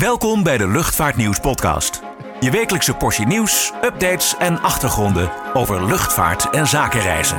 Welkom bij de Luchtvaartnieuws podcast. Je wekelijkse portie nieuws, updates en achtergronden over luchtvaart en zakenreizen.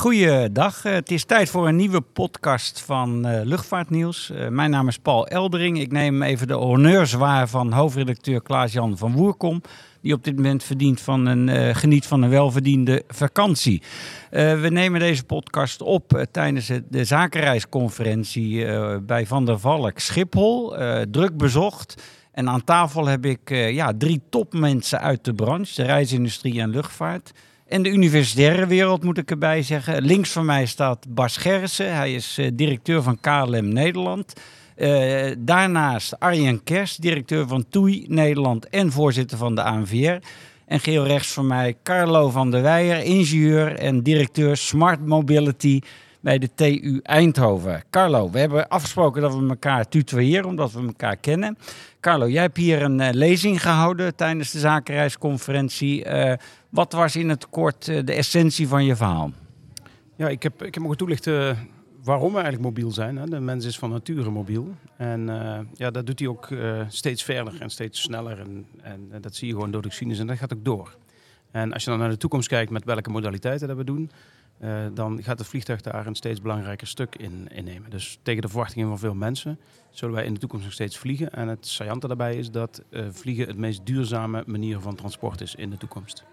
Goeiedag, Eh, het is tijd voor een nieuwe podcast van eh, Luchtvaartnieuws. Eh, mijn naam is Paul Eldering. Ik neem even de honneurs waar van hoofdredacteur Klaas-Jan van Woerkom... die op dit moment verdient van een, geniet van een welverdiende vakantie. We nemen deze podcast op tijdens de zakenreisconferentie bij Van der Valk Schiphol. Druk bezocht. En aan tafel heb ik ja, drie topmensen uit de branche, de reisindustrie en luchtvaart... En de universitaire wereld moet ik erbij zeggen. Links van mij staat Bas Gerritsen. Hij is eh, directeur van KLM Nederland. Eh, daarnaast Arjen Kers, directeur van TUI Nederland en voorzitter van de ANVR. En geel rechts van mij Carlo van der Weijer, ingenieur en directeur Smart Mobility bij de TU Eindhoven. Carlo, we hebben afgesproken dat we elkaar tutoyeren omdat we elkaar kennen. Carlo, jij hebt hier een eh, lezing gehouden tijdens de zakenreisconferentie. Wat was in het kort eh, de essentie van je verhaal? Ja, ik heb, ik heb mogen toelichten waarom we eigenlijk mobiel zijn. Hè. De mens is van nature mobiel. En eh, ja, dat doet hij ook eh, steeds verder en steeds sneller. En, en dat zie je gewoon door de cynes en dat gaat ook door. En als je dan naar de toekomst kijkt met welke modaliteiten dat we doen... dan gaat het vliegtuig daar een steeds belangrijker stuk in innemen. Dus tegen de verwachtingen van veel mensen zullen wij in de toekomst nog steeds vliegen. En het saillante daarbij is dat vliegen het meest duurzame manier van transport is in de toekomst.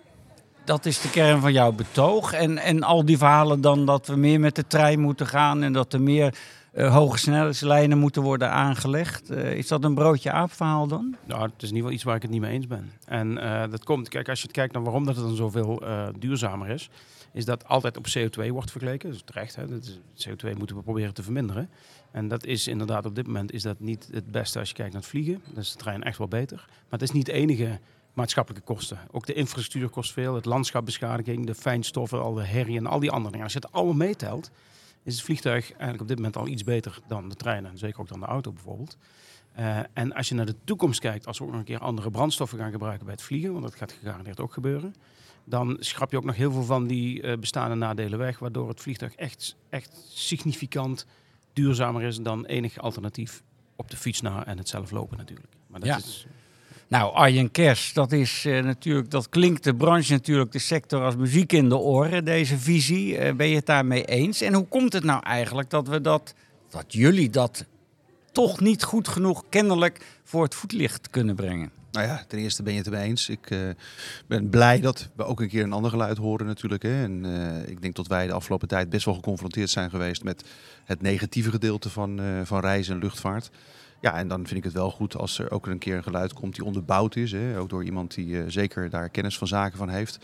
Dat is de kern van jouw betoog. En, en al die verhalen dan dat we meer met de trein moeten gaan en dat er meer eh, hoge snelheidslijnen moeten worden aangelegd. Eh, is dat een broodje aap verhaal dan? Nou, het is in ieder geval iets waar ik het niet mee eens ben. En eh, dat komt, kijk, als je het kijkt naar waarom dat het dan zoveel duurzamer is, is dat altijd op CO2 wordt vergeleken. Dus terecht, hè? Dat is, CO2 moeten we proberen te verminderen. En dat is inderdaad op dit moment is dat niet het beste als je kijkt naar het vliegen. Dan is de trein echt wel beter. Maar het is niet de enige maatschappelijke kosten. Ook de infrastructuur kost veel, het landschapbeschadiging, de fijnstoffen, al de herrie en al die andere dingen. Als je het allemaal meetelt, is het vliegtuig eigenlijk op dit moment al iets beter dan de trein en zeker ook dan de auto bijvoorbeeld. Eh, en als je naar de toekomst kijkt, als we ook nog een keer andere brandstoffen gaan gebruiken bij het vliegen, want dat gaat gegarandeerd ook gebeuren, dan schrap je ook nog heel veel van die eh, bestaande nadelen weg, waardoor het vliegtuig echt, echt significant duurzamer is dan enig alternatief op de fiets na en het zelf lopen natuurlijk. Maar dat Ja. is, Nou, Arjen Kers, dat is eh, natuurlijk, dat klinkt de branche natuurlijk, de sector als muziek in de oren, deze visie. Eh, ben je het daarmee eens? En hoe komt het nou eigenlijk dat we dat, dat jullie dat toch niet goed genoeg kennelijk voor het voetlicht kunnen brengen? Nou ja, ten eerste ben je het ermee eens. Ik eh, ben blij dat we ook een keer een ander geluid horen natuurlijk. Hè. En ik denk dat wij de afgelopen tijd best wel geconfronteerd zijn geweest met het negatieve gedeelte van, eh, van reizen en luchtvaart. Ja, en dan vind ik het wel goed als er ook een keer een geluid komt die onderbouwd is. Hè. Ook door iemand die eh, zeker daar kennis van zaken van heeft.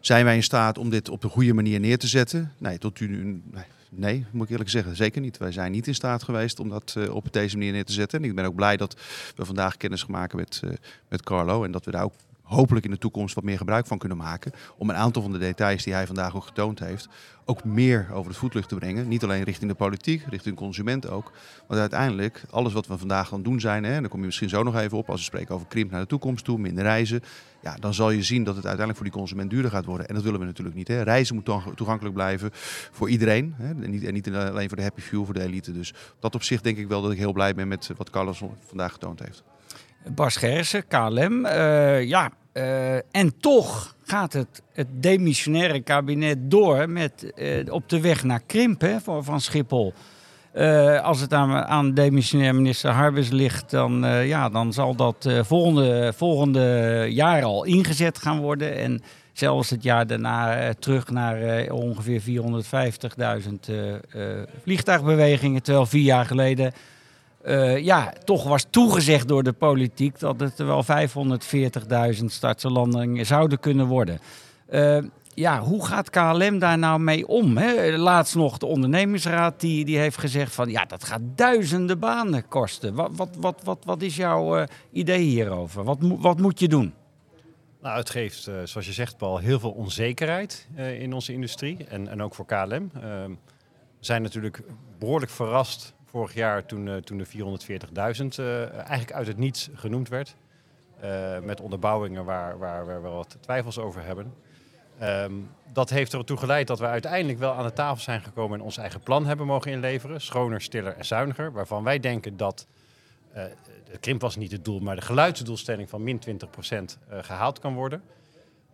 Zijn wij in staat om dit op de goede manier neer te zetten? Nee, tot nu nee, moet ik eerlijk zeggen, zeker niet. Wij zijn niet in staat geweest om dat eh, op deze manier neer te zetten. En ik ben ook blij dat we vandaag kennis gemaakt met, eh, met Carlo. En dat we daar ook hopelijk in de toekomst wat meer gebruik van kunnen maken. Om een aantal van de details die hij vandaag ook getoond heeft, ook meer over het voetlicht te brengen. Niet alleen richting de politiek, richting de consument ook. Want uiteindelijk, alles wat we vandaag aan het doen zijn, hè, en daar kom je misschien zo nog even op als we spreken over krimp naar de toekomst toe, minder reizen. Ja, dan zal je zien dat het uiteindelijk voor die consument duurder gaat worden. En dat willen we natuurlijk niet. Hè. Reizen moet toegankelijk blijven voor iedereen. Hè. En, niet, niet alleen voor de happy few, voor de elite. Dus op dat opzicht denk ik wel dat ik heel blij ben met wat Carlos vandaag getoond heeft. Bas Gerritsen, KLM. eh, ja, eh, en toch gaat het, het demissionaire kabinet door met, eh, op de weg naar krimp hè, van, van Schiphol. Als het aan, aan demissionair minister Harbers ligt, dan, ja, dan zal dat volgende, volgende jaar al ingezet gaan worden. En zelfs het jaar daarna terug naar ongeveer 450.000 eh, eh, vliegtuigbewegingen. Terwijl vier jaar geleden eh, ja, toch was toegezegd door de politiek dat het wel 540.000 starts en landingen zouden kunnen worden. Eh, ja, hoe gaat KLM daar nou mee om? Hè? Laatst nog de ondernemingsraad die, die heeft gezegd van ja, dat gaat duizenden banen kosten. Wat, wat, wat, wat, wat is jouw eh, idee hierover? Wat, wat moet je doen? Nou, het geeft, zoals je zegt, Paul, heel veel onzekerheid in onze industrie en, en ook voor KLM. Ehm, we zijn natuurlijk behoorlijk verrast vorig jaar toen, eh, toen de 440.000 eh, eigenlijk uit het niets genoemd werd. Eh, met onderbouwingen waar, waar we wel wat twijfels over hebben. Ehm, dat heeft ertoe geleid dat we uiteindelijk wel aan de tafel zijn gekomen en ons eigen plan hebben mogen inleveren. Schoner, stiller en zuiniger. Waarvan wij denken dat, de krimp was niet het doel, maar de geluidsdoelstelling van min 20% eh, gehaald kan worden.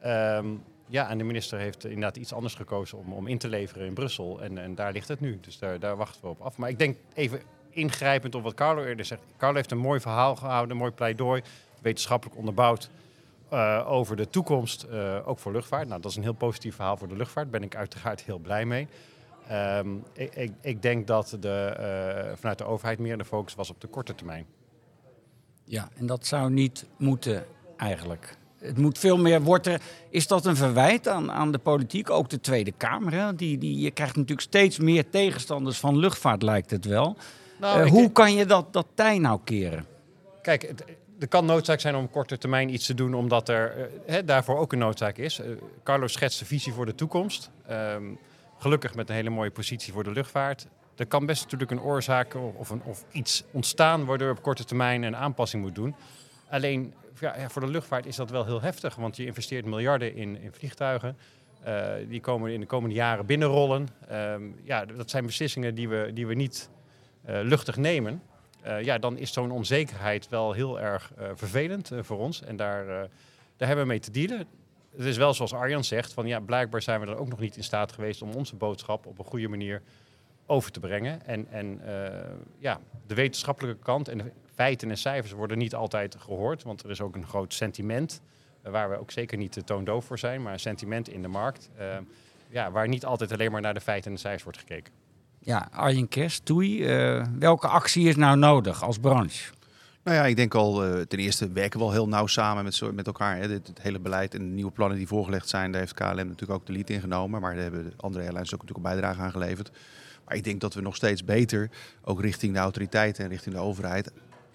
Ehm, ja, en de minister heeft inderdaad iets anders gekozen om, om in te leveren in Brussel. En, en daar ligt het nu. Dus daar, daar wachten we op af. Maar ik denk even ingrijpend op wat Carlo eerder zegt. Carlo heeft een mooi verhaal gehouden, een mooi pleidooi, wetenschappelijk onderbouwd. eh, over de toekomst, eh, ook voor luchtvaart. Nou, dat is een heel positief verhaal voor de luchtvaart. Daar ben ik uiteraard heel blij mee. Ehm, ik, ik, ik denk dat de, eh, vanuit de overheid meer de focus was op de korte termijn. Ja, en dat zou niet moeten eigenlijk. Het moet veel meer worden. Is dat een verwijt aan, aan de politiek, ook de Tweede Kamer? Hè? Die, die, je krijgt natuurlijk steeds meer tegenstanders van luchtvaart, lijkt het wel. Nou, Eh, ik- hoe kan je dat, dat tij nou keren? Kijk, het, er kan noodzaak zijn om op korte termijn iets te doen, omdat er eh, daarvoor ook een noodzaak is. Eh, Carlo schetst de visie voor de toekomst. Ehm, gelukkig met een hele mooie positie voor de luchtvaart. Er kan best natuurlijk een oorzaak of, een, of iets ontstaan waardoor je op korte termijn een aanpassing moet doen. Alleen ja, voor de luchtvaart is dat wel heel heftig, want je investeert miljarden in, in vliegtuigen. Eh, die komen in de komende jaren binnenrollen. Ehm, ja, dat zijn beslissingen die we, die we niet eh, luchtig nemen. Eh, ja, dan is zo'n onzekerheid wel heel erg vervelend voor ons. En daar, daar hebben we mee te dealen. Het is wel zoals Arjan zegt, van ja, blijkbaar zijn we er ook nog niet in staat geweest om onze boodschap op een goede manier over te brengen. En, en ja, de wetenschappelijke kant en de feiten en cijfers worden niet altijd gehoord, want er is ook een groot sentiment, eh, waar we ook zeker niet te toondoof voor zijn, maar een sentiment in de markt, eh, ja, waar niet altijd alleen maar naar de feiten en de cijfers wordt gekeken. Ja, Arjen Kerst, Toei, eh, welke actie is nou nodig als branche? Nou ja, ik denk al, eh, ten eerste werken we al heel nauw samen met, zo- met elkaar. Hè. Dit, het hele beleid en de nieuwe plannen die voorgelegd zijn, daar heeft KLM natuurlijk ook de lead in genomen. Maar daar hebben de andere airlines ook natuurlijk een bijdrage aan geleverd. Maar ik denk dat we nog steeds beter, ook richting de autoriteiten en richting de overheid,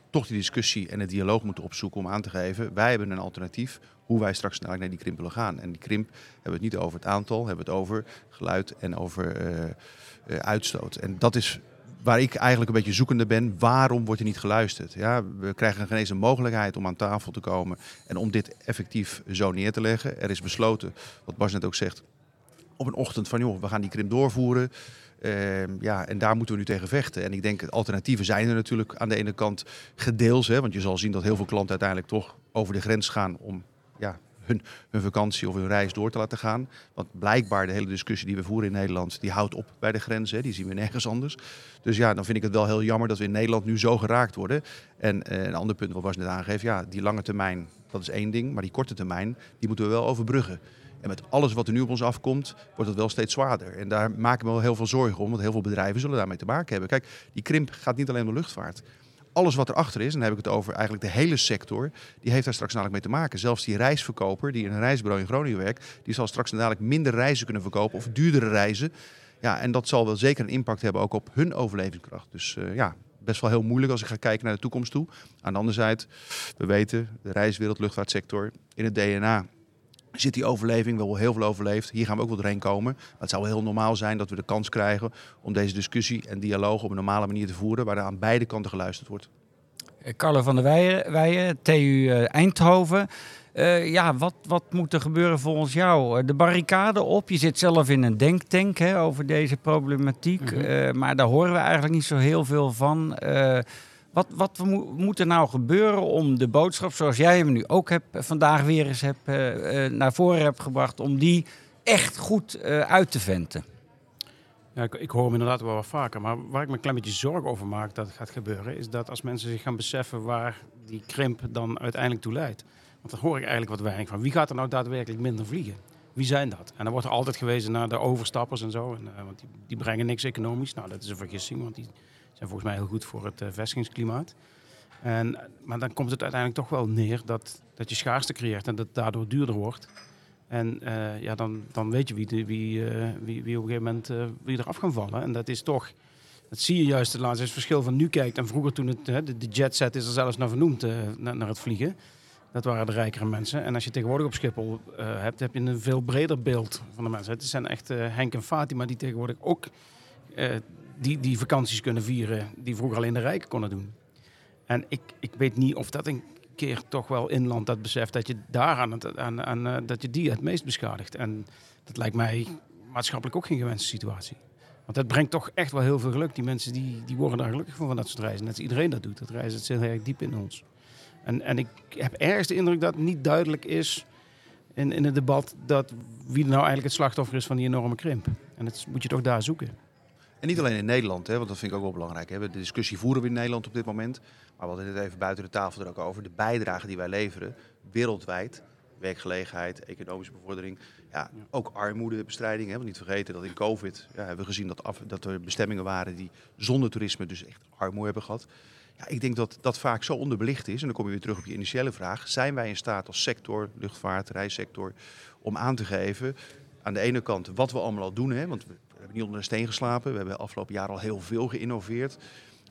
toch die discussie en het dialoog moeten opzoeken om aan te geven. Wij hebben een alternatief hoe wij straks naar die krimp willen gaan. En die krimp hebben we het niet over het aantal, hebben we het over geluid en over eh, eh, uitstoot. En dat is waar ik eigenlijk een beetje zoekende ben. Waarom wordt er niet geluisterd? Ja, we krijgen geen eens een mogelijkheid om aan tafel te komen en om dit effectief zo neer te leggen. Er is besloten, wat Bas net ook zegt, op een ochtend van joh, we gaan die krimp doorvoeren. Ehm, ja, en daar moeten we nu tegen vechten. En ik denk, alternatieven zijn er natuurlijk aan de ene kant gedeels. Hè, want je zal zien dat heel veel klanten uiteindelijk toch over de grens gaan om ja, hun, hun vakantie of hun reis door te laten gaan. Want blijkbaar de hele discussie die we voeren in Nederland, die houdt op bij de grens. Hè, die zien we nergens anders. Dus ja, dan vind ik het wel heel jammer dat we in Nederland nu zo geraakt worden. En eh, een ander punt wat Bas net aangeeft, ja, die lange termijn, dat is één ding. Maar die korte termijn, die moeten we wel overbruggen. En met alles wat er nu op ons afkomt, wordt het wel steeds zwaarder. En daar maken we wel heel veel zorgen om, want heel veel bedrijven zullen daarmee te maken hebben. Kijk, die krimp gaat niet alleen om de luchtvaart. Alles wat erachter is, en dan heb ik het over eigenlijk de hele sector, die heeft daar straks dadelijk mee te maken. Zelfs die reisverkoper die in een reisbureau in Groningen werkt, die zal straks dadelijk minder reizen kunnen verkopen of duurdere reizen. Ja, en dat zal wel zeker een impact hebben ook op hun overlevingskracht. Dus eh, ja, best wel heel moeilijk als ik ga kijken naar de toekomst toe. Aan de andere zijde, we weten, de reiswereld, luchtvaartsector, in het DNA zit die overleving, wel heel veel overleefd. Hier gaan we ook wel doorheen komen. Maar het zou wel heel normaal zijn dat we de kans krijgen om deze discussie en dialoog op een normale manier te voeren, waar er aan beide kanten geluisterd wordt. Eh, Carlo van der Weijen, Weijen TU eh, Eindhoven. Eh, ja, wat, wat moet er gebeuren volgens jou? De barricade op. Je zit zelf in een denktank hè, over deze problematiek. Mhm. Maar daar horen we eigenlijk niet zo heel veel van. Wat wat mo- moet er nou gebeuren om de boodschap, zoals jij hem nu ook hebt, vandaag weer eens hebt, eh, eh, naar voren hebt gebracht, om die echt goed eh, uit te venten? Ja, ik, ik hoor hem inderdaad wel wat vaker. Maar waar ik me een klein beetje zorgen over maak dat het gaat gebeuren, is dat als mensen zich gaan beseffen waar die krimp dan uiteindelijk toe leidt. Want dan hoor ik eigenlijk wat weinig van. Wie gaat er nou daadwerkelijk minder vliegen? Wie zijn dat? En dan wordt er altijd gewezen naar de overstappers en zo. En, eh, want die, die brengen niks economisch. Nou, dat is een vergissing, want die zijn volgens mij heel goed voor het eh, vestigingsklimaat. En, maar dan komt het uiteindelijk toch wel neer dat, dat je schaarste creëert en dat het daardoor duurder wordt. En eh, ja, dan, dan weet je wie, wie, eh, wie, wie op een gegeven moment eh, wie eraf gaan vallen. En dat is toch, dat zie je juist het laatste, verschil van nu kijkt. En vroeger toen het, de, de jetset is er zelfs naar vernoemd, naar, het vliegen. Dat waren de rijkere mensen. En als je tegenwoordig op Schiphol hebt, heb je een veel breder beeld van de mensen. Het zijn echt Henk en Fatima die tegenwoordig ook die, die vakanties kunnen vieren die vroeger alleen de rijken konden doen. En ik, ik weet niet of dat een keer toch wel inland dat beseft dat je daar aan, het, aan eh, dat je die het meest beschadigt. En dat lijkt mij maatschappelijk ook geen gewenste situatie. Want dat brengt toch echt wel heel veel geluk. Die mensen die, die worden daar gelukkig van, van dat soort reizen. Net als iedereen dat doet. Dat reizen zit heel erg diep in ons. En, en ik heb ergens de indruk dat het niet duidelijk is in, in het debat dat wie nou eigenlijk het slachtoffer is van die enorme krimp. En dat moet je toch daar zoeken. En niet alleen in Nederland, hè, want dat vind ik ook wel belangrijk. Hè. De discussie voeren we in Nederland op dit moment. Maar we hadden het even buiten de tafel er ook over. De bijdrage die wij leveren wereldwijd. Werkgelegenheid, economische bevordering. Ja, ook armoedebestrijding. Hè. Want niet vergeten dat in COVID ja, hebben we gezien dat, af, dat er bestemmingen waren die zonder toerisme dus echt armoede hebben gehad. Ja, ik denk dat dat vaak zo onderbelicht is. En dan kom je weer terug op je initiële vraag. Zijn wij in staat als sector, luchtvaart, reissector, om aan te geven aan de ene kant wat we allemaal al doen. Hè? Want we hebben niet onder een steen geslapen. We hebben afgelopen jaar al heel veel geïnnoveerd.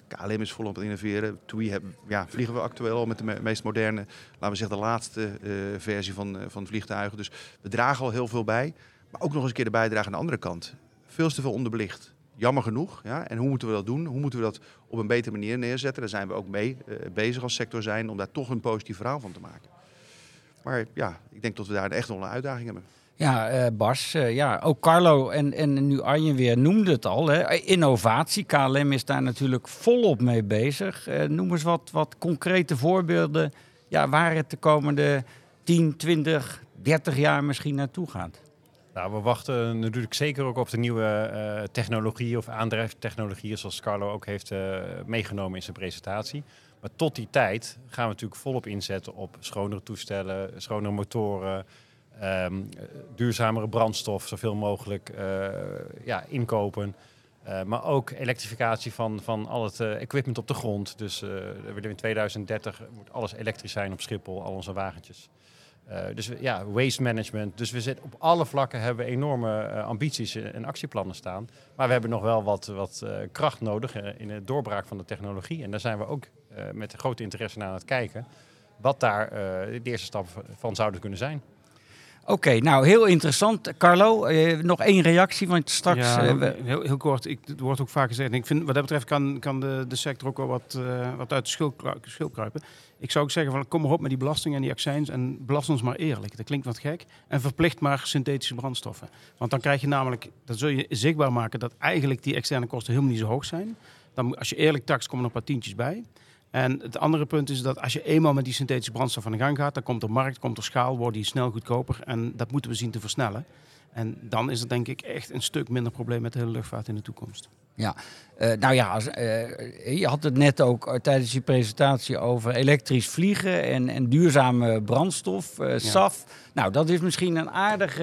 KLM is volop aan het innoveren. TUI hebben, ja, vliegen we actueel al met de me- meest moderne, laten we zeggen de laatste eh, versie van, eh, van vliegtuigen. Dus we dragen al heel veel bij. Maar ook nog eens een keer de bijdrage aan de andere kant. Veel te veel onderbelicht. Jammer genoeg. Ja? En hoe moeten we dat doen? Hoe moeten we dat op een betere manier neerzetten? Daar zijn we ook mee eh, bezig als sector zijn om daar toch een positief verhaal van te maken. Maar ja, ik denk dat we daar echt nog een uitdaging hebben. Ja, eh, Bas, eh, ja, ook Carlo en, en nu Arjen weer noemde het al. Hè. Innovatie, KLM is daar natuurlijk volop mee bezig. Eh, noem eens wat, wat concrete voorbeelden ja, waar het de komende 10, 20, 30 jaar misschien naartoe gaat. Nou, we wachten natuurlijk zeker ook op de nieuwe eh technologieën of aandrijftechnologieën, zoals Carlo ook heeft meegenomen in zijn presentatie. Maar tot die tijd gaan we natuurlijk volop inzetten op schonere toestellen, schonere motoren, ehm, eh, duurzamere brandstof, zoveel mogelijk eh, ja, inkopen. Eh, maar ook elektrificatie van, van al het eh, equipment op de grond. Dus we willen in 2030 moet alles elektrisch zijn op Schiphol, al onze wagentjes. Dus ja, waste management. Dus we zitten op alle vlakken hebben we enorme ambities en actieplannen staan. Maar we hebben nog wel wat, wat kracht nodig in de doorbraak van de technologie. En daar zijn we ook met grote interesse naar aan het kijken. Wat daar de eerste stap van zouden kunnen zijn. Oké, nou heel interessant. Carlo, eh, nog één reactie, want straks... Ja, eh, we- heel, heel kort. Ik, het wordt ook vaak gezegd. Ik vind, wat dat betreft kan, kan de, de sector ook wel wat, eh, wat uit de schil, kru- schil kruipen. Ik zou ook zeggen, van, kom maar op met die belasting en die accijns en belast ons maar eerlijk. Dat klinkt wat gek. En verplicht maar synthetische brandstoffen. Want dan krijg je namelijk, dan zul je zichtbaar maken dat eigenlijk die externe kosten helemaal niet zo hoog zijn. Dan, als je eerlijk taxt, komen er een paar tientjes bij. En het andere punt is dat als je eenmaal met die synthetische brandstof aan de gang gaat, dan komt er markt, komt er schaal, wordt die snel goedkoper. En dat moeten we zien te versnellen. En dan is het denk ik echt een stuk minder probleem met de hele luchtvaart in de toekomst. Ja, Eh, nou ja, als, eh, je had het net ook eh, tijdens je presentatie over elektrisch vliegen en, en duurzame brandstof, eh, SAF. Nou, dat is misschien een aardig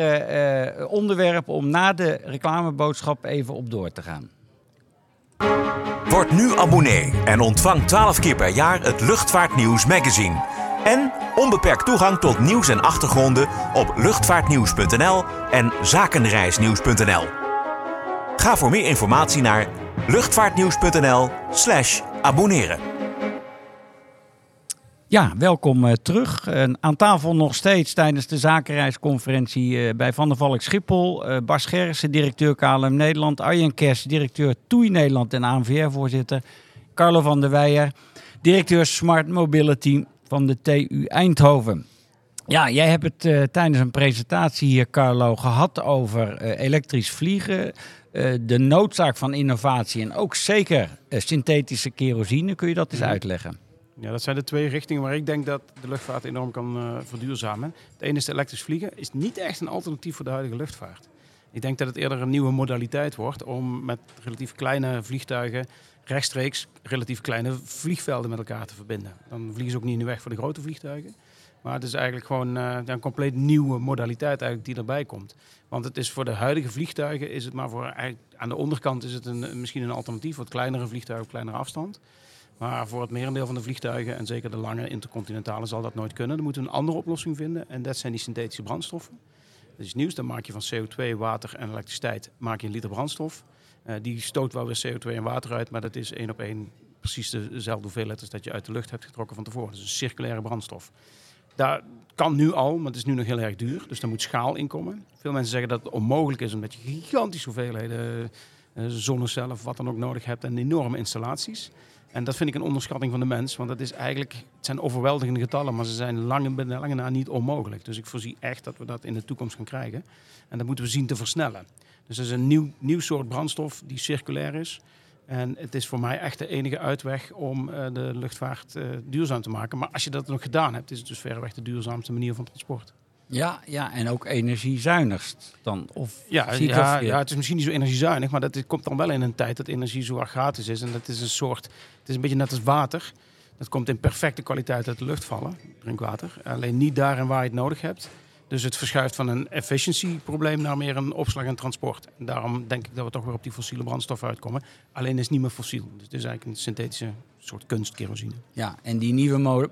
onderwerp om na de reclameboodschap even op door te gaan. Word nu abonnee en ontvang 12 keer per jaar het Luchtvaartnieuws magazine. En onbeperkt toegang tot nieuws en achtergronden op luchtvaartnieuws.nl en zakenreisnieuws.nl. Ga voor meer informatie naar luchtvaartnieuws.nl/slash abonneren. Ja, welkom eh, terug. Aan tafel nog steeds tijdens de zakenreisconferentie eh, bij Van der Valk Schiphol. eh, Bas Gerritsen, directeur KLM Nederland. Arjen Kers, directeur TUI Nederland en ANVR-voorzitter. Carlo van der Weijer, directeur Smart Mobility van de TU Eindhoven. Ja, jij hebt het tijdens een presentatie hier, Carlo, gehad over elektrisch vliegen. de noodzaak van innovatie en ook zeker synthetische kerosine. Kun je dat eens Mhm. uitleggen? Ja, dat zijn de twee richtingen waar ik denk dat de luchtvaart enorm kan eh, verduurzamen. Het ene is elektrisch vliegen. Is niet echt een alternatief voor de huidige luchtvaart. Ik denk dat het eerder een nieuwe modaliteit wordt om met relatief kleine vliegtuigen rechtstreeks relatief kleine vliegvelden met elkaar te verbinden. Dan vliegen ze ook niet in de weg voor de grote vliegtuigen. Maar het is eigenlijk gewoon eh, een compleet nieuwe modaliteit eigenlijk die erbij komt. Want het is voor de huidige vliegtuigen is het maar voor aan de onderkant is het een, misschien een alternatief voor het kleinere vliegtuig op kleinere afstand. Maar voor het merendeel van de vliegtuigen en zeker de lange intercontinentale zal dat nooit kunnen. Dan moeten we een andere oplossing vinden en dat zijn die synthetische brandstoffen. Dat is nieuws, dan maak je van CO2, water en elektriciteit maak je een liter brandstof. Eh, die stoot wel weer CO2 en water uit, maar dat is één op één precies dezelfde hoeveelheid als dat je uit de lucht hebt getrokken van tevoren. Is een circulaire brandstof. Dat kan nu al, maar het is nu nog heel erg duur. Dus daar moet schaal in komen. Veel mensen zeggen dat het onmogelijk is omdat je gigantische hoeveelheden eh, zonnecellen of wat dan ook nodig hebt en enorme installaties. En dat vind ik een onderschatting van de mens, want dat is eigenlijk, het zijn overweldigende getallen, maar ze zijn lange, lange na niet onmogelijk. Dus ik voorzie echt dat we dat in de toekomst gaan krijgen. En dat moeten we zien te versnellen. Dus dat is een nieuw, nieuw soort brandstof die circulair is. En het is voor mij echt de enige uitweg om uh, de luchtvaart uh, duurzaam te maken. Maar als je dat nog gedaan hebt, is het dus verreweg de duurzaamste manier van transport. Ja, ja, en ook energiezuinigst dan. Of ja, ja, ja, het is misschien niet zo energiezuinig, maar dat komt dan wel in een tijd dat energie zo gratis is. En dat is een soort, het is een beetje net als water. Dat komt in perfecte kwaliteit uit de lucht vallen, drinkwater. Alleen niet daarin waar je het nodig hebt. Dus het verschuift van een efficiency-probleem naar meer een opslag en transport. En daarom denk ik dat we toch weer op die fossiele brandstof uitkomen. Alleen is het niet meer fossiel. Dus het is eigenlijk een synthetische soort kunstkerosine. Ja, en die nieuwe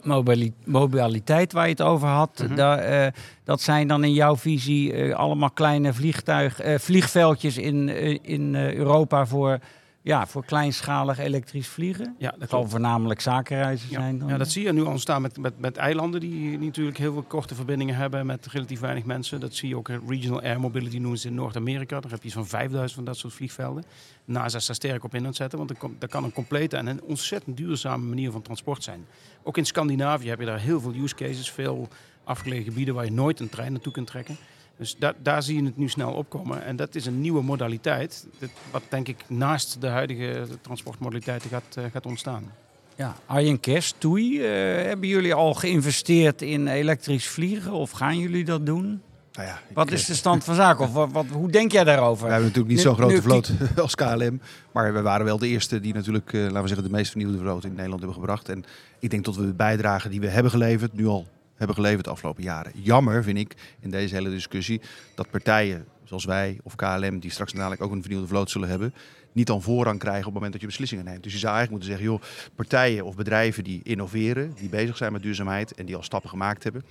mobiliteit waar je het over had, mm dat zijn dan in jouw visie uh, allemaal kleine vliegtuig, uh, vliegveldjes in, in Europa voor ja, voor kleinschalig elektrisch vliegen. Ja, dat zal voornamelijk zakenreizen zijn. Dan. Ja, dat zie je nu al ontstaan met, met, met eilanden die natuurlijk heel veel korte verbindingen hebben met relatief weinig mensen. Dat zie je ook regional air mobility noemen ze in Noord-Amerika. Daar heb je van 5000 van dat soort vliegvelden. NASA staat sterk op in aan het zetten, want dat kan een complete en een ontzettend duurzame manier van transport zijn. Ook in Scandinavië heb je daar heel veel use cases, veel afgelegen gebieden waar je nooit een trein naartoe kunt trekken. Dus da daar zie je het nu snel opkomen. En dat is een nieuwe modaliteit, wat denk ik naast de huidige transportmodaliteiten gaat, uh, gaat ontstaan. Ja, Arjen Kers, Toei, uh, hebben jullie al geïnvesteerd in elektrisch vliegen of gaan jullie dat doen? Nou ja, wat is de stand van zaken? Of wat, wat, hoe denk jij daarover? We hebben natuurlijk niet zo'n grote vloot als KLM. Maar we waren wel de eerste die natuurlijk, uh, laten we zeggen, de meest vernieuwde vloot in Nederland hebben gebracht. En ik denk dat we de bijdrage die we hebben geleverd, nu al hebben geleverd de afgelopen jaren. Jammer vind ik in deze hele discussie dat partijen zoals wij of KLM, die straks dadelijk ook een vernieuwde vloot zullen hebben, niet dan voorrang krijgen op het moment dat je beslissingen neemt. Dus je zou eigenlijk moeten zeggen, joh, partijen of bedrijven die innoveren, die bezig zijn met duurzaamheid en die al stappen gemaakt hebben,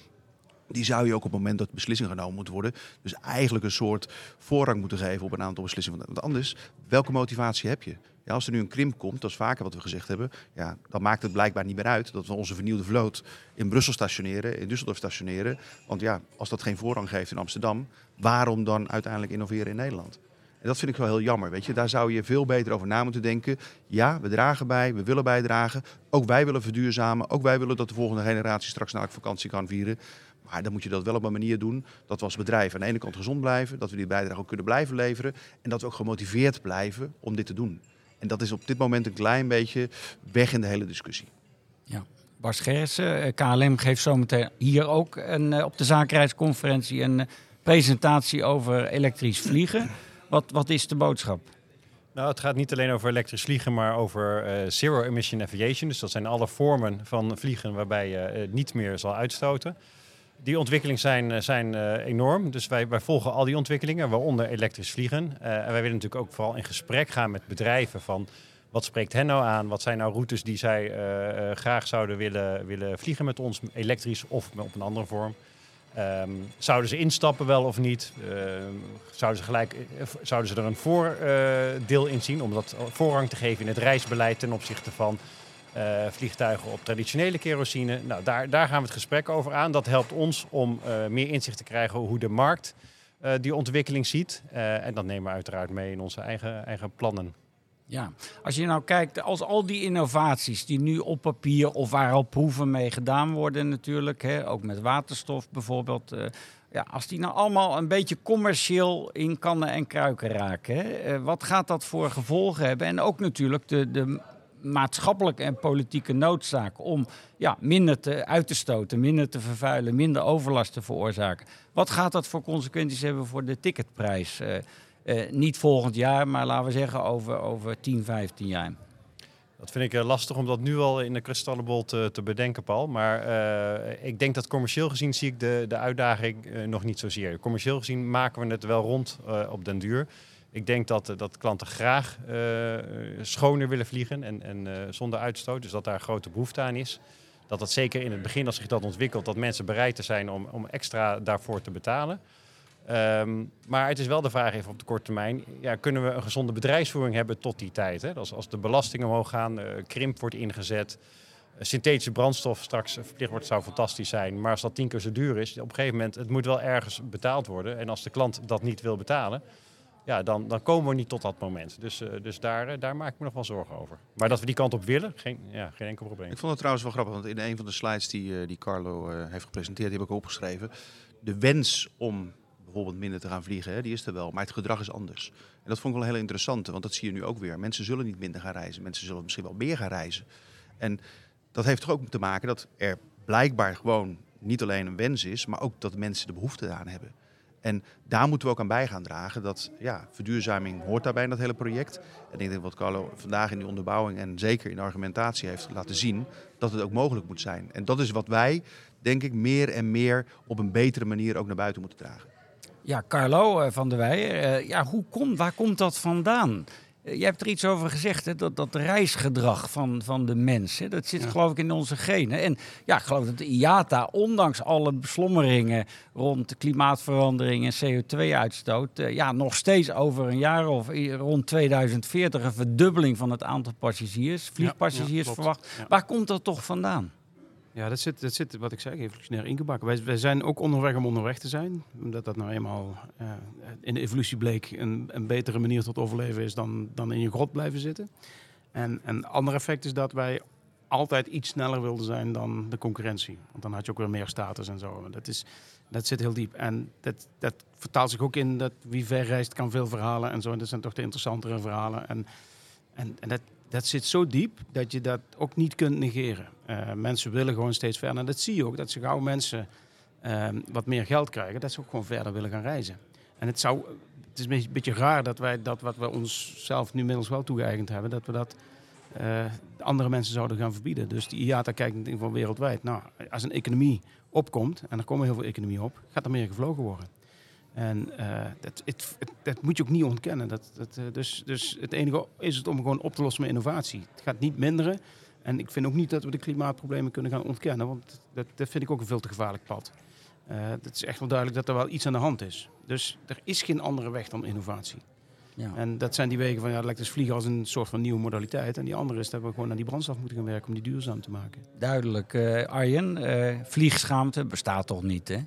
die zou je ook op het moment dat beslissingen genomen moeten worden, dus eigenlijk een soort voorrang moeten geven op een aantal beslissingen. Want anders, welke motivatie heb je? Ja, als er nu een krimp komt, dat is vaker wat we gezegd hebben, ja, dan maakt het blijkbaar niet meer uit dat we onze vernieuwde vloot in Brussel stationeren, in Düsseldorf stationeren. Want ja, als dat geen voorrang geeft in Amsterdam, waarom dan uiteindelijk innoveren in Nederland? En dat vind ik wel heel jammer. Weet je, daar zou je veel beter over na moeten denken. Ja, we dragen bij, we willen bijdragen. Ook wij willen verduurzamen. Ook wij willen dat de volgende generatie straks naar vakantie kan vieren. Maar dan moet je dat wel op een manier doen dat we als bedrijf aan de ene kant gezond blijven, dat we die bijdrage ook kunnen blijven leveren en dat we ook gemotiveerd blijven om dit te doen. En dat is op dit moment een klein beetje weg in de hele discussie. Ja. Bas Gerritsen, eh, KLM geeft zometeen hier ook een, eh, op de zakenreisconferentie een eh, presentatie over elektrisch vliegen. Wat, wat is de boodschap? Nou, het gaat niet alleen over elektrisch vliegen, maar over zero emission aviation. Dus dat zijn alle vormen van vliegen waarbij je niet meer zal uitstoten die ontwikkelingen zijn, eh, zijn uh, enorm. Dus wij, wij volgen al die ontwikkelingen, waaronder elektrisch vliegen. Uh, en wij willen natuurlijk ook vooral in gesprek gaan met bedrijven van wat spreekt hen nou aan? Wat zijn nou routes die zij graag zouden willen, willen vliegen met ons, elektrisch of op een andere vorm? Um, zouden ze instappen wel of niet? Zouden, ze gelijk, zouden ze er een voordeel in zien om dat voorrang te geven in het reisbeleid ten opzichte van uh, vliegtuigen op traditionele kerosine. Nou, daar, daar gaan we het gesprek over aan. Dat helpt ons om uh, meer inzicht te krijgen hoe de markt uh, die ontwikkeling ziet. en dat nemen we uiteraard mee in onze eigen, eigen plannen. Ja, als je nou kijkt, als al die innovaties die nu op papier of waar al proeven mee gedaan worden natuurlijk, hè, ook met waterstof bijvoorbeeld, ja, als die nou allemaal een beetje commercieel in kannen en kruiken raken, wat gaat dat voor gevolgen hebben? En ook natuurlijk de, de maatschappelijke en politieke noodzaak om ja, minder te, uit te stoten, minder te vervuilen, minder overlast te veroorzaken. Wat gaat dat voor consequenties hebben voor de ticketprijs? Uh, uh, niet volgend jaar, maar laten we zeggen over, over 10, 15 jaar. Dat vind ik uh, lastig om dat nu al in de kristallenbol te, te bedenken, Paul. Maar ik denk dat commercieel gezien zie ik de, de uitdaging nog niet zozeer. Commercieel gezien maken we het wel rond op den duur. Ik denk dat, eh, dat klanten graag uh, schoner willen vliegen en, en uh, zonder uitstoot. Dus dat daar grote behoefte aan is. Dat dat zeker in het begin, als zich dat ontwikkelt, dat mensen bereid te zijn om, om extra daarvoor te betalen. Um, maar het is wel de vraag even op de korte termijn. Ja, kunnen we een gezonde bedrijfsvoering hebben tot die tijd? Hè? Als, als de belastingen omhoog gaan, krimp wordt ingezet, synthetische brandstof straks verplicht wordt, zou fantastisch zijn. Maar als dat tien keer zo duur is, op een gegeven moment, het moet wel ergens betaald worden. En als de klant dat niet wil betalen, ja, dan, dan komen we niet tot dat moment. Dus, eh, dus daar, eh, daar maak ik me nog wel zorgen over. Maar dat we die kant op willen, geen, ja, geen enkel probleem. Ik vond het trouwens wel grappig, want in een van de slides die, eh, die Carlo heeft gepresenteerd, die heb ik opgeschreven. De wens om bijvoorbeeld minder te gaan vliegen, hè, die is er wel, maar het gedrag is anders. En dat vond ik wel heel interessante, want dat zie je nu ook weer. Mensen zullen niet minder gaan reizen, mensen zullen misschien wel meer gaan reizen. En dat heeft toch ook te maken dat er blijkbaar gewoon niet alleen een wens is, maar ook dat mensen de behoefte aan hebben. En daar moeten we ook aan bij gaan dragen. Dat ja, verduurzaming hoort daarbij in dat hele project. En ik denk wat Carlo vandaag in die onderbouwing en zeker in de argumentatie heeft laten zien, dat het ook mogelijk moet zijn. En dat is wat wij, denk ik, meer en meer op een betere manier ook naar buiten moeten dragen. Ja, Carlo eh, van der Weijer, eh, ja, hoe komt, waar komt dat vandaan? Eh, Jij hebt er iets over gezegd, hè? Dat, dat reisgedrag van, van de mens. Hè? Dat zit geloof ik in onze genen. En ja, ik geloof dat de IATA, ondanks alle beslommeringen rond klimaatverandering en CO2-uitstoot, eh, ja, nog steeds over een jaar of rond 2040 een verdubbeling van het aantal passagiers, vliegpassagiers verwacht. Waar komt dat toch vandaan? Ja, dat zit, dat zit, wat ik zeg, evolutionair ingebakken. Wij, wij zijn ook onderweg om onderweg te zijn. Omdat dat nou eenmaal eh, in de evolutie bleek een, een betere manier tot overleven is dan, dan in je grot blijven zitten. En een ander effect is dat wij altijd iets sneller wilden zijn dan de concurrentie. Want dan had je ook weer meer status en zo. Dat, is, dat zit heel diep. En dat, dat vertaalt zich ook in dat wie ver reist kan veel verhalen en zo. En dat zijn toch de interessantere verhalen. En, en, en dat, dat zit zo diep dat je dat ook niet kunt negeren. Eh, mensen willen gewoon steeds verder. En dat zie je ook, dat ze gauw mensen ehm, wat meer geld krijgen, dat ze ook gewoon verder willen gaan reizen. En het, zou, het is een beetje, raar dat wij dat wat we onszelf nu inmiddels wel toegeëigend hebben, dat we dat eh, de andere mensen zouden gaan verbieden. Dus die IATA kijkt in ieder geval wereldwijd. Nou, als een economie opkomt, en er komen heel veel economie op, gaat er meer gevlogen worden. En eh, dat, het, het- dat moet je ook niet ontkennen. Dat, dat, eh, dus, dus het enige is het om gewoon op te lossen met innovatie. Het gaat niet minderen. En ik vind ook niet dat we de klimaatproblemen kunnen gaan ontkennen. Want dat, dat vind ik ook een veel te gevaarlijk pad. Eh het is echt wel duidelijk dat er wel iets aan de hand is. Dus er is geen andere weg dan innovatie. Ja. En dat zijn die wegen van ja, elektrisch vliegen als een soort van nieuwe modaliteit. En die andere is dat we gewoon aan die brandstof moeten gaan werken om die duurzaam te maken. Duidelijk. Arjen, vliegschaamte bestaat toch niet, hè?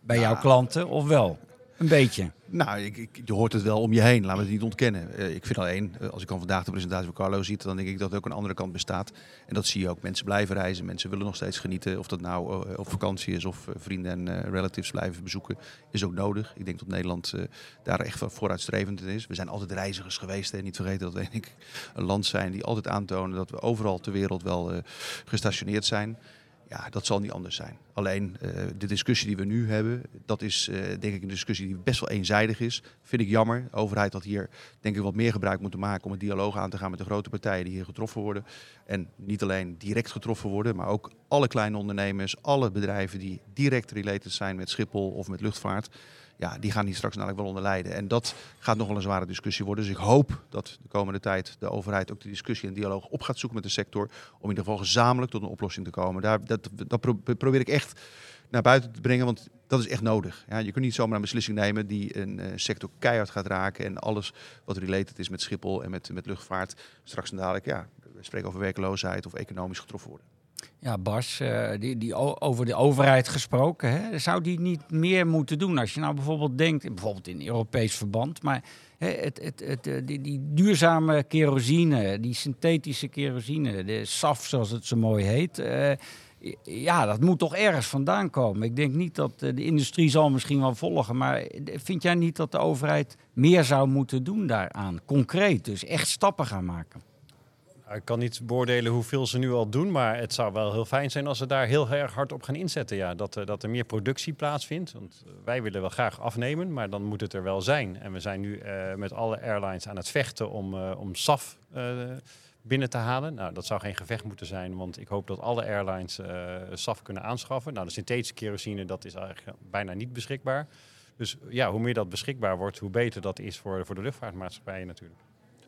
Bij jouw klanten, of wel? Een beetje. Nou, ik, ik, je hoort het wel om je heen, laten we het niet ontkennen. Eh, ik vind alleen, eh, als ik dan vandaag de presentatie van Carlo ziet, dan denk ik dat er ook een andere kant bestaat. En dat zie je ook. Mensen blijven reizen, mensen willen nog steeds genieten. Of dat nou eh, op vakantie is of vrienden en relatives blijven bezoeken, is ook nodig. Ik denk dat Nederland daar echt vooruitstrevend in is. We zijn altijd reizigers geweest. En niet vergeten dat we een land zijn die altijd aantonen dat we overal ter wereld wel gestationeerd zijn. Ja, dat zal niet anders zijn. Alleen eh, de discussie die we nu hebben, dat is eh, denk ik een discussie die best wel eenzijdig is. Vind ik jammer. De overheid had hier denk ik wat meer gebruik moeten maken om een dialoog aan te gaan met de grote partijen die hier getroffen worden. En niet alleen direct getroffen worden, maar ook alle kleine ondernemers, alle bedrijven die direct related zijn met Schiphol of met luchtvaart. Ja, die gaan hier straks dadelijk wel onder lijden. En dat gaat nog wel een zware discussie worden. Dus ik hoop dat de komende tijd de overheid ook de discussie en dialoog op gaat zoeken met de sector. Om in ieder geval gezamenlijk tot een oplossing te komen. Daar, dat, dat pro- probeer ik echt naar buiten te brengen, want dat is echt nodig. Ja, je kunt niet zomaar een beslissing nemen die een eh, sector keihard gaat raken. En alles wat related is met Schiphol en met, met luchtvaart straks en dadelijk, ja, we spreken over werkloosheid of economisch getroffen worden. Ja, Bas, eh, die, die, over de overheid gesproken, hè, zou die niet meer moeten doen? Als je nou bijvoorbeeld denkt, bijvoorbeeld in Europees verband, maar hè, het, het, het, eh, die, die duurzame kerosine, die synthetische kerosine, de SAF zoals het zo mooi heet, eh, ja, dat moet toch ergens vandaan komen. Ik denk niet dat de industrie zal misschien wel volgen, maar vind jij niet dat de overheid meer zou moeten doen daaraan? Concreet, dus echt stappen gaan maken. Ik kan niet beoordelen hoeveel ze nu al doen, maar het zou wel heel fijn zijn als ze daar heel erg hard op gaan inzetten. Ja. Dat, eh, dat er meer productie plaatsvindt. Want eh, wij willen wel graag afnemen, maar dan moet het er wel zijn. En we zijn nu eh, met alle airlines aan het vechten om, om SAF binnen te halen. Nou, dat zou geen gevecht moeten zijn, want ik hoop dat alle airlines SAF kunnen aanschaffen. Nou, de synthetische kerosine, dat is eigenlijk bijna niet beschikbaar. Dus ja, hoe meer dat beschikbaar wordt, hoe beter dat is voor, voor de luchtvaartmaatschappijen natuurlijk.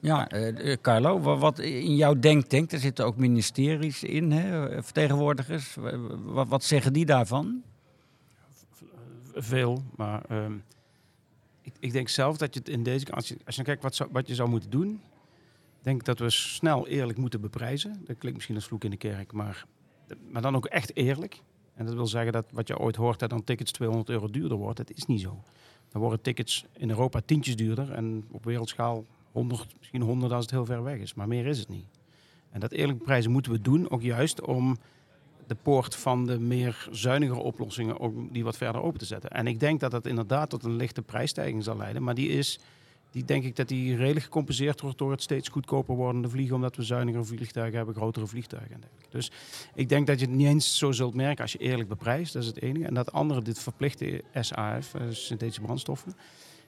Ja, eh, eh, Carlo, wa- wat in jouw denktank, er zitten ook ministeries in, hè, eh, vertegenwoordigers. Wa- wa- Wat zeggen die daarvan? Veel, maar ehm, ik, ik denk zelf dat je het in deze... Als je, als je kijkt wat, zou- wat je zou moeten doen... denk ik dat we snel eerlijk moeten beprijzen. Dat klinkt misschien als vloek in de kerk, maar, maar dan ook echt eerlijk. En dat wil zeggen dat wat je ooit hoort, dat dan tickets 200 euro duurder wordt. Dat is niet zo. dan worden tickets in Europa tientjes duurder en op wereldschaal 100, misschien 100 als het heel ver weg is. Maar meer is het niet. En dat eerlijke prijzen moeten we doen, ook juist om de poort van de meer zuinigere oplossingen ook die wat verder open te zetten. En ik denk dat dat inderdaad tot een lichte prijsstijging zal leiden. Maar die is, die denk ik dat die redelijk gecompenseerd wordt door het steeds goedkoper wordende vliegen. Omdat we zuinigere vliegtuigen hebben, grotere vliegtuigen. Dus ik denk dat je het niet eens zo zult merken als je eerlijk beprijst. Dat is het enige. En dat andere, dit verplichte SAF, eh, synthetische brandstoffen,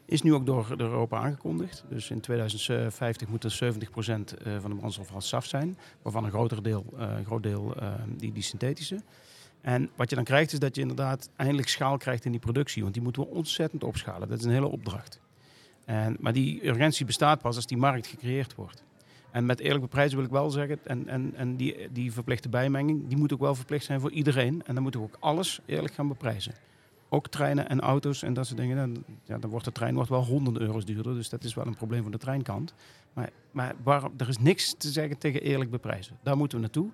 is nu ook door, Europa aangekondigd. Dus in 2050 moet er 70% eh, van de brandstof als SAF zijn. Waarvan een groter deel, eh, een groot deel eh, die, die synthetische. En wat je dan krijgt is dat je inderdaad eindelijk schaal krijgt in die productie. Want die moeten we ontzettend opschalen. Dat is een hele opdracht. En, maar die urgentie bestaat pas als die markt gecreëerd wordt. En met eerlijke prijzen wil ik wel zeggen, en, en, en die, die verplichte bijmenging, die moet ook wel verplicht zijn voor iedereen. En dan moeten we ook alles eerlijk gaan beprijzen. Ook treinen en auto's en dat soort dingen. Dan, ja, dan wordt de trein wordt wel honderden euro's duurder. Dus dat is wel een probleem van de treinkant. Maar, maar waarom, er is niks te zeggen tegen eerlijk beprijzen. Daar moeten we naartoe.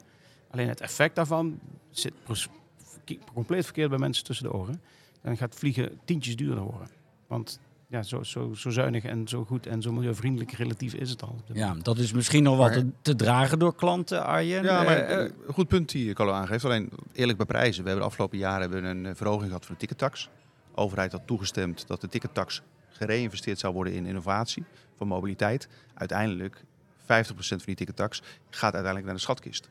Alleen het effect daarvan zit compleet verkeerd bij mensen tussen de oren. Dan gaat vliegen tientjes duurder worden. Want ja, zo, zo, zo zuinig en zo goed en zo milieuvriendelijk relatief is het al. op dit Ja, dat is misschien nog wat Maar- te, te dragen door klanten, Arjen. Ja, maar Eh, eh, een goed punt die Carlo aangeeft. Alleen eerlijk beprijzen. We hebben de afgelopen jaren hebben we een eh, verhoging gehad van de tickettax. De overheid had toegestemd dat de tickettax gereinvesteerd zou worden in innovatie van mobiliteit. Uiteindelijk, 50% van die tickettax gaat uiteindelijk naar de schatkist. En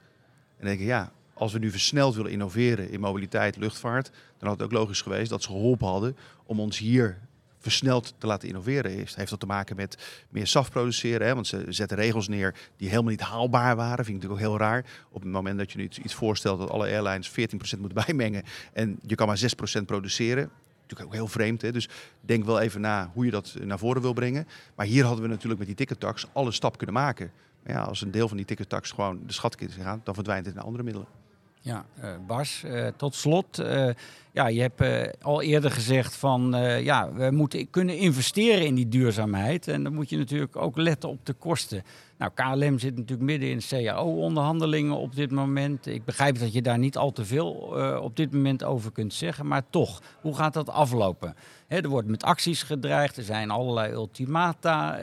dan denk ik, ja, als we nu versneld willen innoveren in mobiliteit, luchtvaart, dan had het ook logisch geweest dat ze geholpen hadden om ons hier versneld te laten innoveren. Heeft, heeft dat te maken met meer SAF produceren, hè? want ze zetten regels neer die helemaal niet haalbaar waren. Vind ik natuurlijk ook heel raar. Op het moment dat je nu iets, voorstelt dat alle airlines 14% moeten bijmengen en je kan maar 6% produceren. Natuurlijk ook heel vreemd. Hè? Dus denk wel even na hoe je dat naar voren wil brengen. Maar hier hadden we natuurlijk met die tickettax alle stap kunnen maken. Maar ja, als een deel van die tickettax gewoon de schatkist gaat, dan verdwijnt het in andere middelen. Ja, eh, Bas, eh, tot slot. eh, ja, je hebt al eerder gezegd van ja, we moeten kunnen investeren in die duurzaamheid. En dan moet je natuurlijk ook letten op de kosten. Nou, KLM zit natuurlijk midden in CAO-onderhandelingen op dit moment. Ik begrijp dat je daar niet al te veel op dit moment over kunt zeggen. Maar toch, hoe gaat dat aflopen? Er wordt met acties gedreigd, er zijn allerlei ultimata.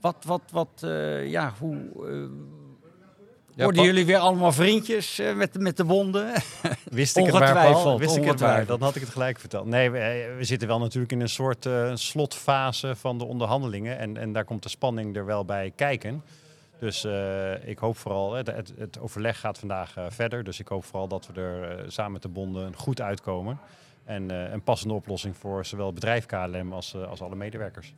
wat, wat, wat, ja, hoe... Worden jullie weer allemaal vriendjes eh, met, met de wonden? Wist ik het maar, Paul? Wist ik het maar, dan had ik het gelijk verteld. Nee, we, eh, we zitten wel natuurlijk in een soort eh, slotfase van de onderhandelingen. En, en daar komt de spanning er wel bij kijken. Dus ik hoop vooral, het, het, het overleg gaat vandaag verder. Dus ik hoop vooral dat we er samen met de bonden goed uitkomen. En een passende oplossing voor zowel het bedrijf KLM als, als alle medewerkers.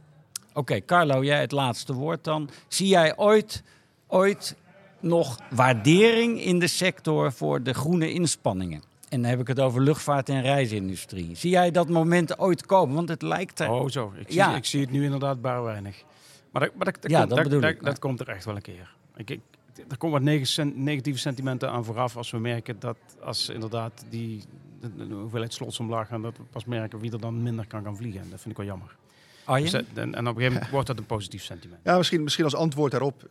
Oké, Carlo, jij het laatste woord dan. Zie jij ooit, ooit nog waardering in de sector voor de groene inspanningen? En dan heb ik het over luchtvaart en reisindustrie. Zie jij dat moment ooit komen? Want het lijkt er... Oh, zo. Ik zie, Ja. ik zie het nu inderdaad bar weinig. Maar dat, maar dat, dat Ja, komt, dat dat, bedoel dat, ik. dat komt er echt wel een keer. Ik, ik, er komen wat negatieve sentimenten aan vooraf als we merken dat als inderdaad die de, de hoeveelheid slots omlaag gaan, dat we pas merken wie er dan minder kan gaan vliegen. En dat vind ik wel jammer. Dus dat- en, en op een gegeven moment wordt dat een positief sentiment. Ja, misschien, misschien als antwoord daarop.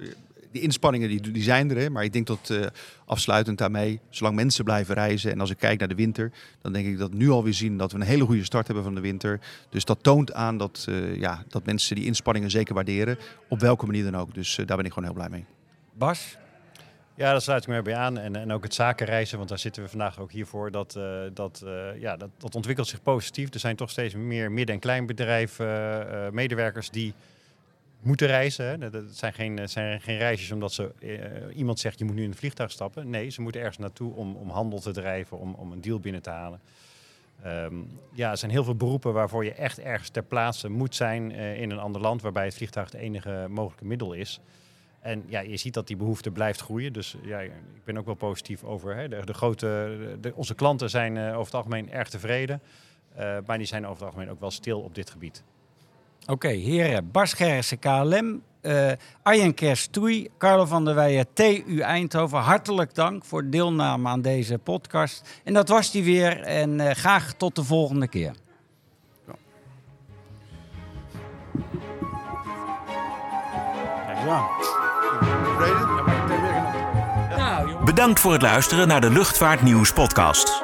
Die inspanningen die, die zijn er, hè, maar ik denk dat eh, afsluitend daarmee, zolang mensen blijven reizen en als ik kijk naar de winter, dan denk ik dat we nu alweer zien dat we een hele goede start hebben van de winter. Dus dat toont aan dat, eh, ja, dat mensen die inspanningen zeker waarderen, op welke manier dan ook. Dus eh, daar ben ik gewoon heel blij mee. Bas? Ja, daar sluit ik me bij aan. En, en ook het zakenreizen, want daar zitten we vandaag ook hier voor. Dat, eh, dat, eh, ja, dat, dat ontwikkelt zich positief. Er zijn toch steeds meer midden- en kleinbedrijven, medewerkers die moeten reizen. Hè. Dat zijn geen, het zijn geen reisjes omdat ze, eh, iemand zegt je moet nu in een vliegtuig stappen. Nee, ze moeten ergens naartoe om, om handel te drijven, om, om een deal binnen te halen. Ehm, ja, er zijn heel veel beroepen waarvoor je echt ergens ter plaatse moet zijn eh, in een ander land, waarbij het vliegtuig het enige mogelijke middel is. En ja, je ziet dat die behoefte blijft groeien. Dus ja, ik ben ook wel positief over. Hè. De, grote, onze klanten zijn eh, over het algemeen erg tevreden. Eh, maar die zijn over het algemeen ook wel stil op dit gebied. Oké, heren. Bas Gerritsen, KLM. eh Arjen Kerstoei, Carlo van der Weijen, TU Eindhoven. Hartelijk dank voor deelname aan deze podcast. En dat was die weer. En eh, graag tot de volgende keer. Ja, genoeg. Bedankt voor het luisteren naar de Luchtvaartnieuws podcast.